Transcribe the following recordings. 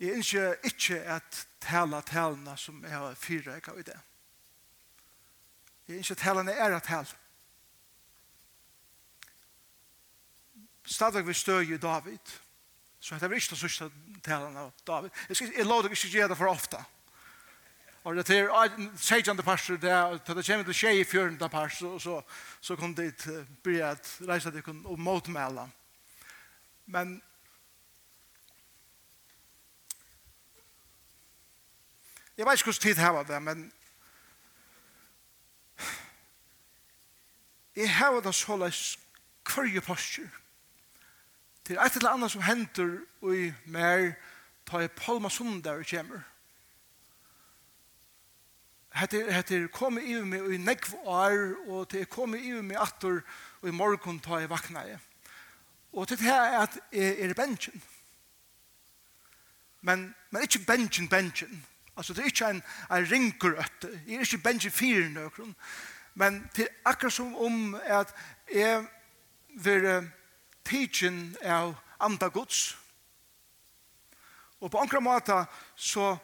Jeg ønsker ikke at tala talene som jeg har fyra jeg i det. Jeg ønsker at talene er at tal. Stadig vi støy i David. Så heter vi ikke det sørste talene av David. Jeg, skal, jeg lover ikke gjøre det for ofte. Og det er sejande parser der, til det kommer til skje i fjørende parser, og så, så kom det til å bli at reise til å motmelde. Men Jeg vet ikke hvordan tid her det, men jeg har det så løs kvarje postur. Det er et eller annet som henter i mer ta i palma sundar og kommer. Hette er kommet i meg og i negv år, og det er kommet i meg atter og i morgen ta i vakna i. Og det her er at jeg er bensin. Men, men ikke bensin, bensin. Altså det er ikke en, en ringgrøtte. Jeg er ikke bensin fire nøkron. Men det er akkurat som om at jeg vil tidsen av andre gods. Og på andre måter så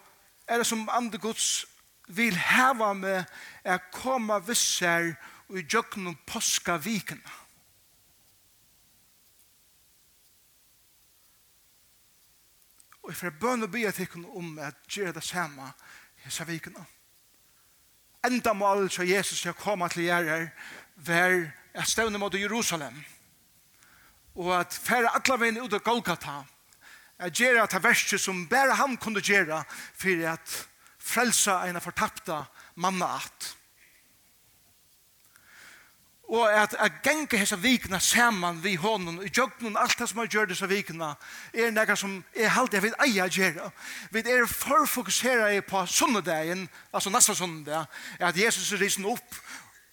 er det som andre gods vil heva med å komme visser og i djøkken om påskavikene. Og jeg får bønne og be at om at gjøre det samme i disse vikene. Enda mål så Jesus skal komme til gjerrer var at stevne mot Jerusalem og at færre alle veien ut av Golgata at gjøre det verset som bare han kunne gjøre for at frelsa en fortapta mannaat og at at ganga hesa vikna saman við honum og jøgnum alt tað sum gjørðu hesa vikna er nakar sum er halt við eiga gera. Við er for fokusera på sunnudagen altså næsta sunnudag at Jesus er risen upp.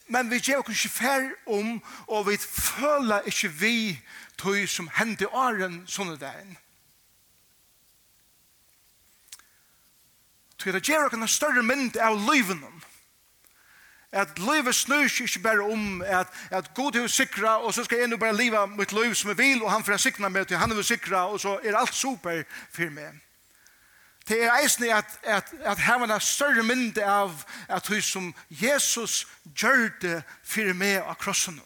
Men vi gjør ikke fer om og vi føler ikke vi tøy som hendte åren sunnudagen Tøy det gjør ikke en større mynd av livene at livet snur seg ikke bare om at, at god er sikra, og så skal jeg nå bare liva mitt liv som jeg vil, og han får sikra meg til han er sikra, og så er alt super for meg. Det er eisne at, at, at her var en større mynd av at hun som Jesus gjør det for meg av krossen.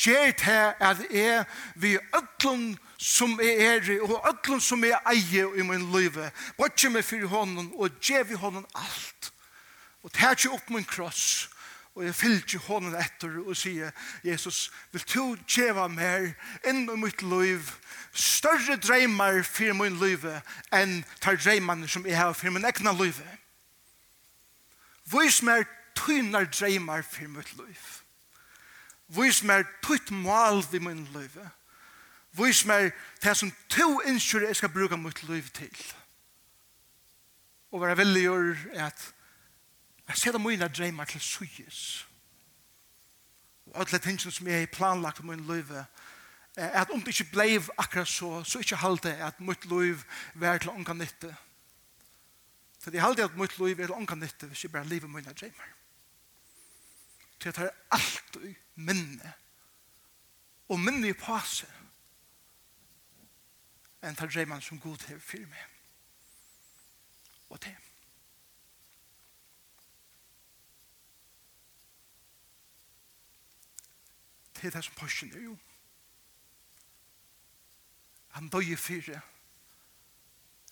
Gjør det at jeg vi ødlund som jeg er i, og ødlund som jeg eier i min liv. Bortje meg for hånden, og gjør vi hånden alt og tar ikke opp min kross og jeg fyller ikke hånden etter og sier Jesus, vil du gjøre mer inn i mitt liv? Større dreimer for min liv enn tar dreimene som jeg har for min egna liv Vis mer tynner dreimer for mitt liv. Vis mer tytt mål for min liv Vis mer det som to innskyr jeg skal bruke mitt liv til. Og være er at Jeg ser det mye dreymar til suyes. Og alle tingene som jeg har planlagt om min løyve, at om det ikke ble akkurat så, så ikke halte at mitt liv var til ånka nytte. Så det halte at mitt liv er til ånka nytte hvis jeg bare lever mine dreymar. Så jeg tar alt i minne og minne i pase. enn tar dreymar som god hever fyrir meg. Og det er til det som påsken er jo. Han døg i fire.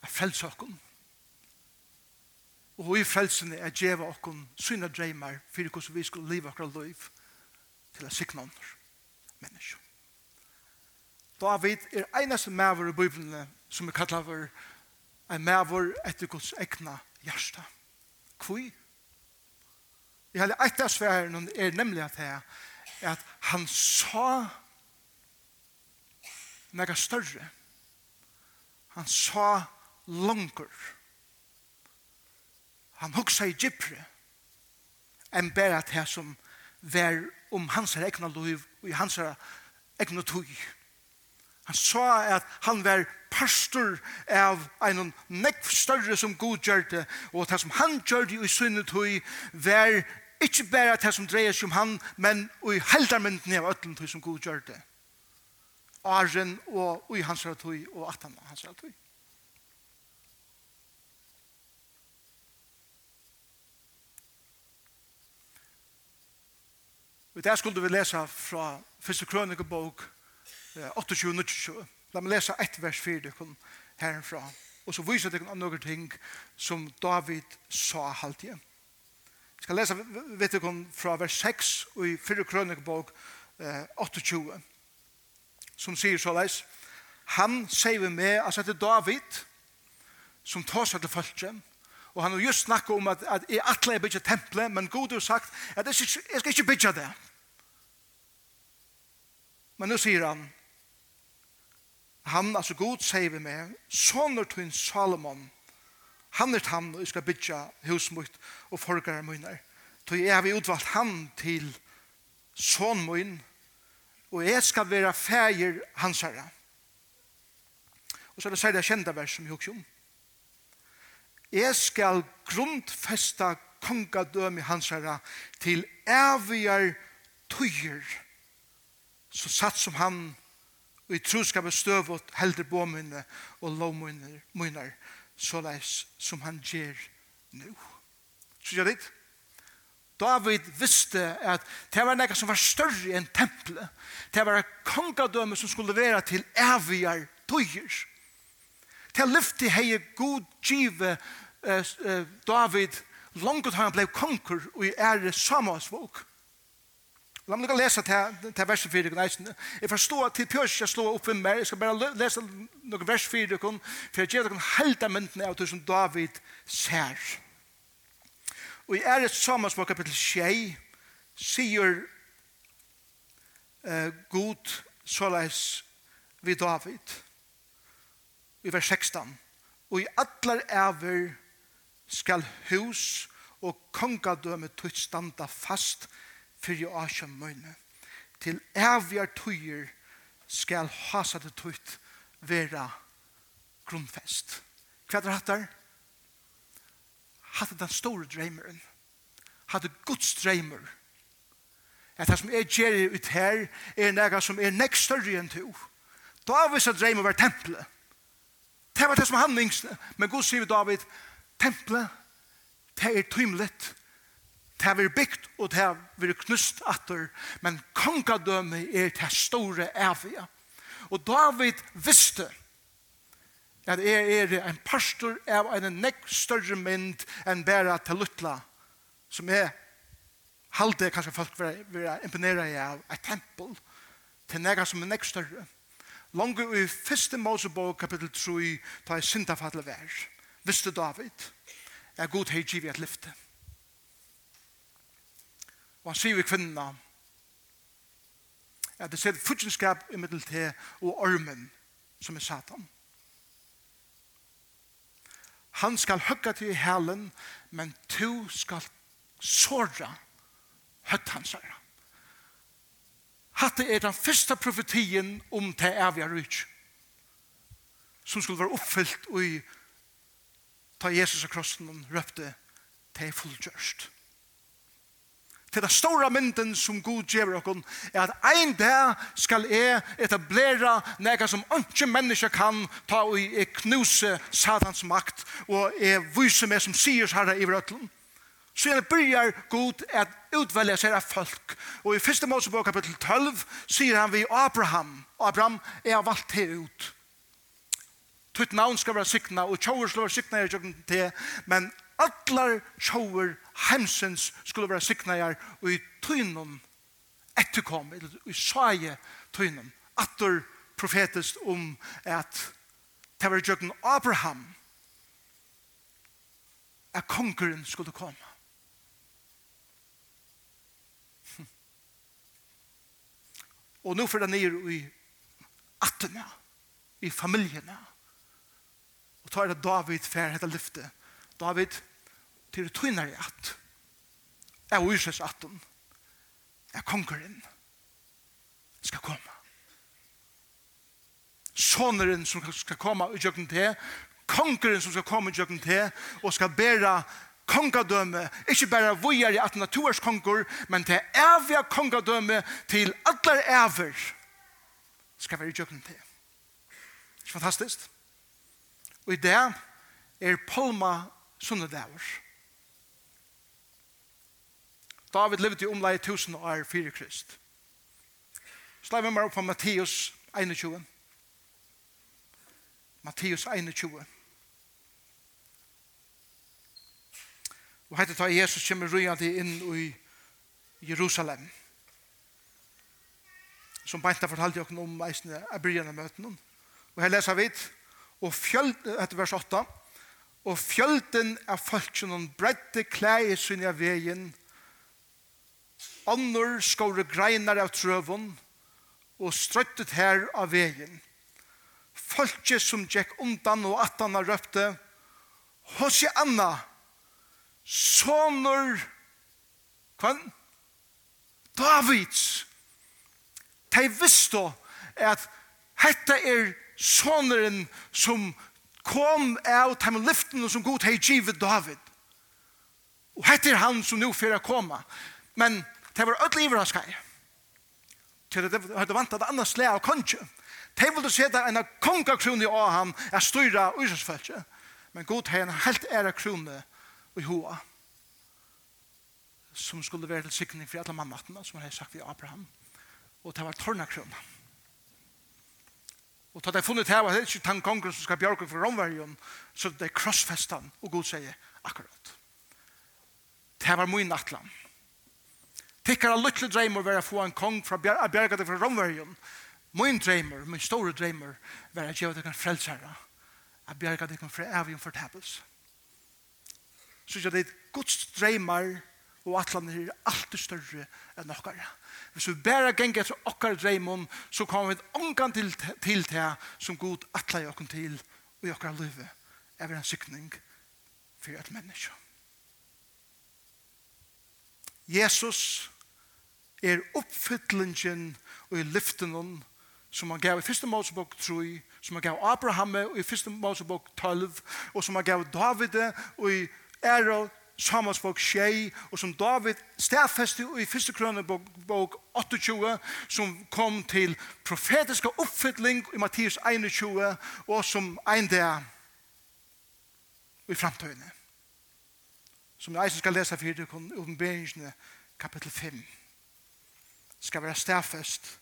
Jeg frelser okken. Og i frelsene er djeva okken syna dreymar for hvordan vi skulle leve akkurat liv til å sikne andre mennesker. David er eneste maver i Bibelen som er kallet for en maver etter Guds egna hjärsta. Hvor? Jeg har eit av sværen er nemlig at det at han sa nega større. Han sa langer. Han hugsa i gypre enn bæra til som vær om hans egna liv og i hans egna tog. Han sa at han var pastor av en nekv større som god gjørte, og det som han gjørte i sinne tog var Ikke bare det som dreier seg om han, men i heldermynden av øtlen tog som god gjør det. Åren og i hans ratøy og at han hans ratøy. Og der skulle vi lese fra 1. krønikebok 28-29. La meg lese ett vers 4 herfra. Og så viser det noen ting som David sa halvtiden skal lesa vittikon fra vers 6 i 4 krønikebok eh, 28 som sier så leis han sier vi med altså er David som tar seg til falskjen og han har just snakket om at, at jeg atle er bygget tempelet men god har sagt at jeg skal, jeg skal ikke bygge det men nå sier han han altså god sier vi med sånn er Salomon Han er han, og jeg skal bytja hus og forgare munar. Så jeg har vi utvalgt han til son mun, og jeg skal være fægir hans herre. Og så er det særlig kjenda vers som jeg husker om. Jeg skal grundfesta kongadømi hans herre til evigjar tøyer, så satt som han og i troskapet støvot helder båmynne og lovmynner så leis som han gjør nu. Så gjør det. David visste at det var noe som var større enn tempelet. Det var kongadømme som skulle være til evigere tøyer. Det lyfte hei god give eh, David langt han blei konger og i ære Samuelsvåk. La meg lese til, til vers 4. Jeg forstår at til pjørs jeg slår opp med meg. Jeg skal bare lese noen vers 4. For jeg gjør dere helda myndene av det som David ser. Og i æret sammen som kapittel 6 sier uh, God såleis vi David. I vers 16. Og i atler æver skal hus og kongadømme tutt standa fast til fyrir asjan møyne. Til evjar tøyer skal hasa det tøyt vera grunnfest. Hva er hattar? Hattar den store dreimeren. Hattar Guds dreimer. At det som er gjerrig ut her er nega som er nek større enn to. Davids dreimer var tempelet. Det var det som han yngste. Men Gud sier David, tempelet, det er tymlet, Det er bygd og det er knust atter, men kongadømme er det store evige. Og David visste at jeg er en pastor av en nekk større mynd enn bare til Lutla, som er halde kanskje folk vil, vil imponere av et tempel til nekk som er nekk større. Lange i første Mosebog kapittel 3 ta i syndafatle vær, visste David, er god hei givet lyftet. Og han sier vi kvinna at det ser futsinskap i middel til og ormen som er satan. Han skal høgga til i helen, men to skal såra høtt hans herre. Hatt er den første profetien om det evige rydt som skulle være oppfyllt og i ta Jesus av krossen og røpte til er fullgjørst til den store mynden som Gud gjør dere, er at ein dag skal jeg etablera noe som ikke mennesker kan ta og knuse satans makt, og jeg viser meg som sier herre i vrøtlen. Så jeg byrjar Gud at utvelja seg av folk. Og i 1. Mosebok kapitel 12 sier han vi Abraham, Abraham, er har valgt her ut. Tutt navn skal være sikna, og tjover skal være sikna i tjokken til, men allar tjauer hemsens skulle være siknajar og i tøynum etterkom, eller i saie tøynum, atter profetist om at det var jøkken Abraham at kongeren skulle komme. Og nå fyrir det ned i attene, i familjene. Og tar det David fer hette lyfte. David, til tøynare at er uisers atten er kongeren skal komme soneren som skal komme i jøkken til kongeren som skal komme i jøkken til og skal bære kongadømme, ikke bare vujer i at naturens konger, men til evige kongadømme til alle ever skal være i jøkken til. Ikke fantastisk? Og i det er Palma sunnedagur. David levde i omleie tusen år fyrir krist. Slag vi meg opp på Matteus 21. Matteus 21. Og heiter ta Jesus kommer rujande inn i Jerusalem. Som beinta fortalte dere om eisne av brygjene møten. Og her leser vi og fjöld, etter vers 8, og fjölden av folksen og bredde klei i synja vegin Annor skåre greinar av trøvun og strøttet her av vegen. Folket som gikk undan og attana røpte, Hossi Anna, sonur, kvann, Davids. De visste at hette er sonuren som kom av de lyftene som god hei givet David. Og hette er han som nå fyrir å komme. Men Det var öll iverraskar. Til det hadde vant at annars slæ av konge. De ville sette en kongakrone i ham er styra ursensfølse. Men god har en helt ære krone i hoa som skulle være til sikning for alle mannmattene som han har sagt vi Abraham. Og det var tårnakrone. Og da de funnet her var det ikke den kongen som skal bjørke for romverjen, så det er krossfestan, og god sier akkurat. Det var min nattland. Tikkara lytle dreymor vera få en kong fra bjerget fra Romverjon. Min dreymor, min store dreymor, var å gjøre frelsara. A Å bjerget dere fra evigen fortapelse. Så jeg det Guds dreymar og atlander er alltid større enn okkara. Hvis vi bare ganger etter okkara dreymon, så kommer vi ångan til, til det som god atler i til og i okkara livet. Jeg en sykning for et menneske. Jesus er oppfyllingen og i lyften som han gav i første Mosebok 3, som han gav Abraham i første Mosebok 12, og som han gav David og i Ero Samansbok 6, og som David stedfeste i første krønebok 28, som kom til profetiske oppfylling i Mattias 21, og som en dag i fremtøyene. Som jeg skal lese for dere om begynnelsene kapittel 5 skal være stafest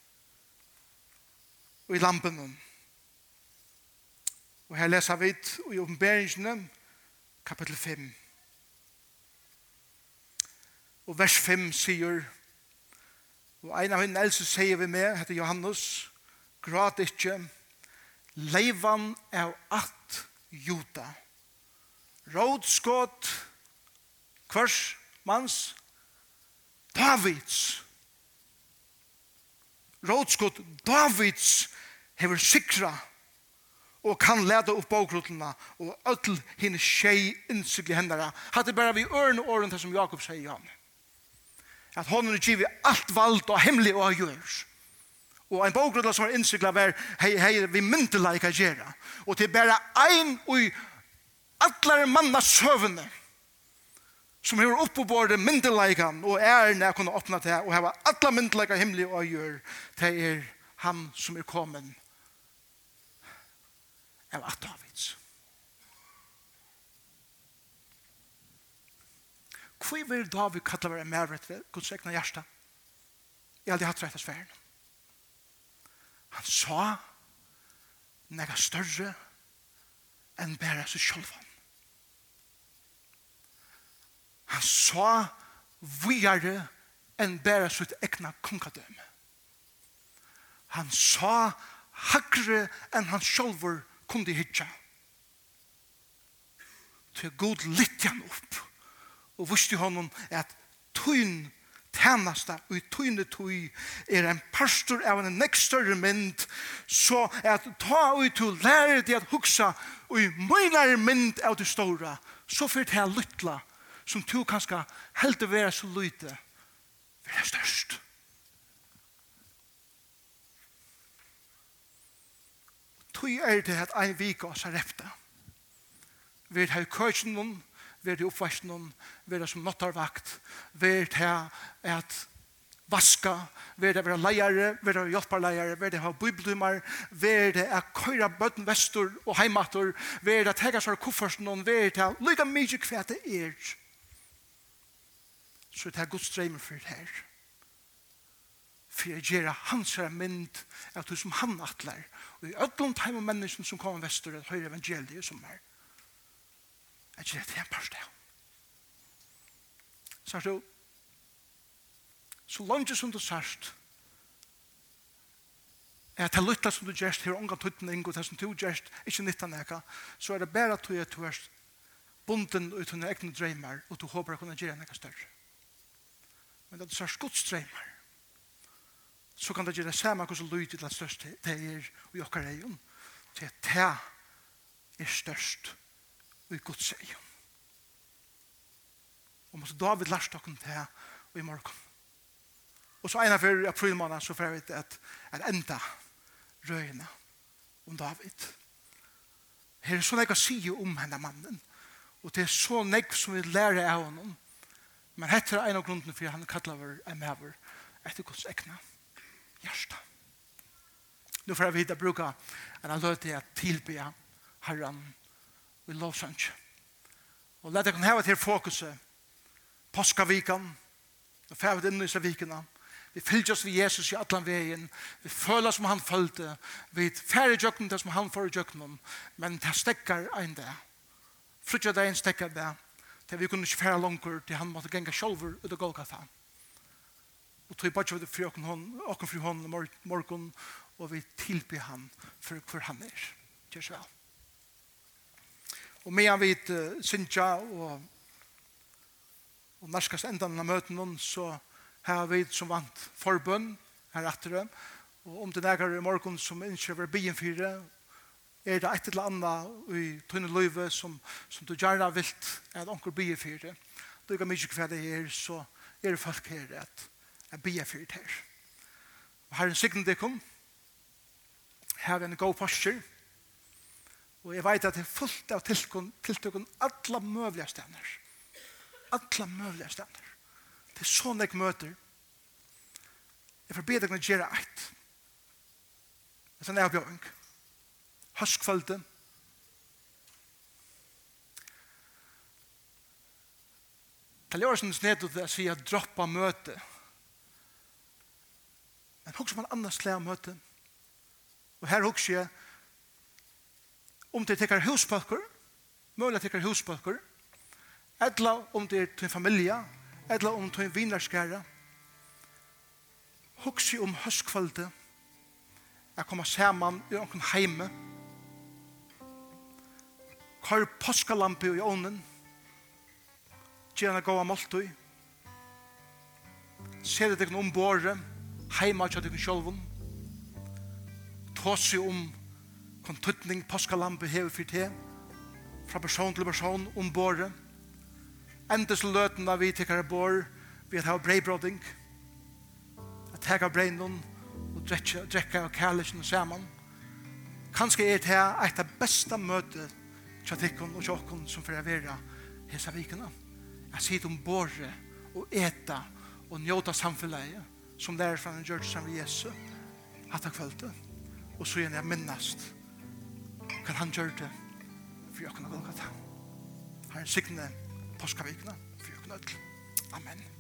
og i lampen. Og her leser vi i oppenberingene kapittel 5. Og vers 5 sier, og en av henne else sier vi med, heter Johannes, gråt ikke, leivan er at juta. Rådskott, kvars, mans, Davids, rådskott Davids hever sikra og kan leda upp bókrutluna og öll hinn tjei innsikli hendara. Hatt er bara vi ørn og ørn som Jakob sier ja At hon er givet alt vald og hemmelig og gjørs. Og ein bókrutla som er innsikla ver hei, hei vi myndelaika gjerra. Og til bara ein og allar manna søvne som hever oppe på det myndelagan og er når jeg kunne åpne til og heva alle myndelaga himmelig og gjør til er han som er kommet av at Davids. Hvor vil David kalle være medrett ved Guds egna hjärsta? Jeg har aldri hatt rett av sfæren. Han sa nega større enn bæra seg sjølvan. Han sa videre enn bæra sitt egna kongadøme. Han sa hakre enn han sjolver kundi hitja. Til god litt han opp og visste honom at tøyn tænasta og tøyne tøy er en pastor av en nekst større mynd så at ta ut og lære deg at huksa og i møynare mynd av det stora så fyrt her lytla som du kanskje å være så lite, være størst. Tøy er det at ein vik oss er efter. Vi har køysen noen, vi har oppvæsten noen, vi er som nattarvakt, vi har at vaska, vi har være leiere, vi har hjelparleiere, vi har bibeldomar, vi har køyra bøtten vestor og heimator, vi har tega seg koffersen noen, vi har lykke mye hva det er. Vi så det er Guds dreimer for det her. For jeg gjør hans her mynd av det som han atler. Og i ødlom time av mennesken som kommer vestur og høyre evangeliet som er. Jeg gjør det en par sted. Så er det så langt som du sørst at det lytta som du gjerst her omgang tuttning og det som du gjerst ikke nytta neka så er det bare at du er bunden ut av egne dreimer og du håper å kunne gjøre neka større Men det er skotstreimer. Så kan det gjøre det samme hvordan lyd til at størst det er i okkar egen. Til at det er størst i Guds egen. Og måtte David lærst okken til i morgen. Og så ena for aprilmåneden så får vi at, at enda røyene om David. Her er så nek å si om henne mannen. Og det er så nek som vi lærer av honom Men hette er en av grunden for han kallar vår en maver etter Guds ekne hjärsta. Nu får vi hitta bruka en av til at tilbe herran i lovsang. Og let dere hava til fokuset påskavikan og fævet inn i vikene. Vi fylgjer oss vid Jesus i atlan veien. Vi føler som han følte. Vi færre jøkken det som han får i jøkken. Men det stekker en det. Frutja det en stekker det til vi kunne ikke fære langer, til han måtte genga sjolver ut av Golgata. Og tog bare det fri åkken hånd, åkken fri hånd morgen, og vi tilby han for hvor han er. Gjør så vel. Og med han vidt uh, Sintja og, og norskast endan av møten hon, så har vi som vant forbønn her etter dem. Og om det nægare i morgen som ikke vil bli en fire, er det et eller annet i tøyne løyve som, som du gjerne vil at onker byer for det. Du kan mye hva det er, så er det folk her at jeg byer for det her. Og her er en sikken det kom. Her er en god posture. Og jeg vet at det er fullt av tiltøkken, tiltøkken alle møvelige stener. Alle møvelige stener. Det er sånn jeg møter. Jeg får be deg å gjøre et. Det er en avbjøring høstkvølde. Taljarsen sned ut det, sier at droppa møte. Men hos man annars lær møte. Og her hos jeg, om det tekker husbøkker, mulig tekker husbøkker, etla om det er til familie, etla om det en vinerskære, Huxi om høstkvalde. jeg kommer sammen i noen heime, Kar påskalampe i ånden. Gjerne gå av måltøy. Se det ikke om båret. Heima ikke det sjolven. Tås om kontuttning påskalampe hever for te. Fra person til person om båret. Endes løten av vi tikkere bår. Vi har breibrodding. Jeg teker breinon og drekka av kærlesen sammen. Kanskje er det her et av beste møtet tjattikkon og tjokkon som fyrir vera hesa vikina. Jeg sier om borre og eta og njóta samfunnet som lærer fra en gjørt sammen med Jesu hatt av kvölde og så gjerne jeg minnast kan han gjør det for jeg kan ha gått Herren signe påskavikene for jeg kan Amen.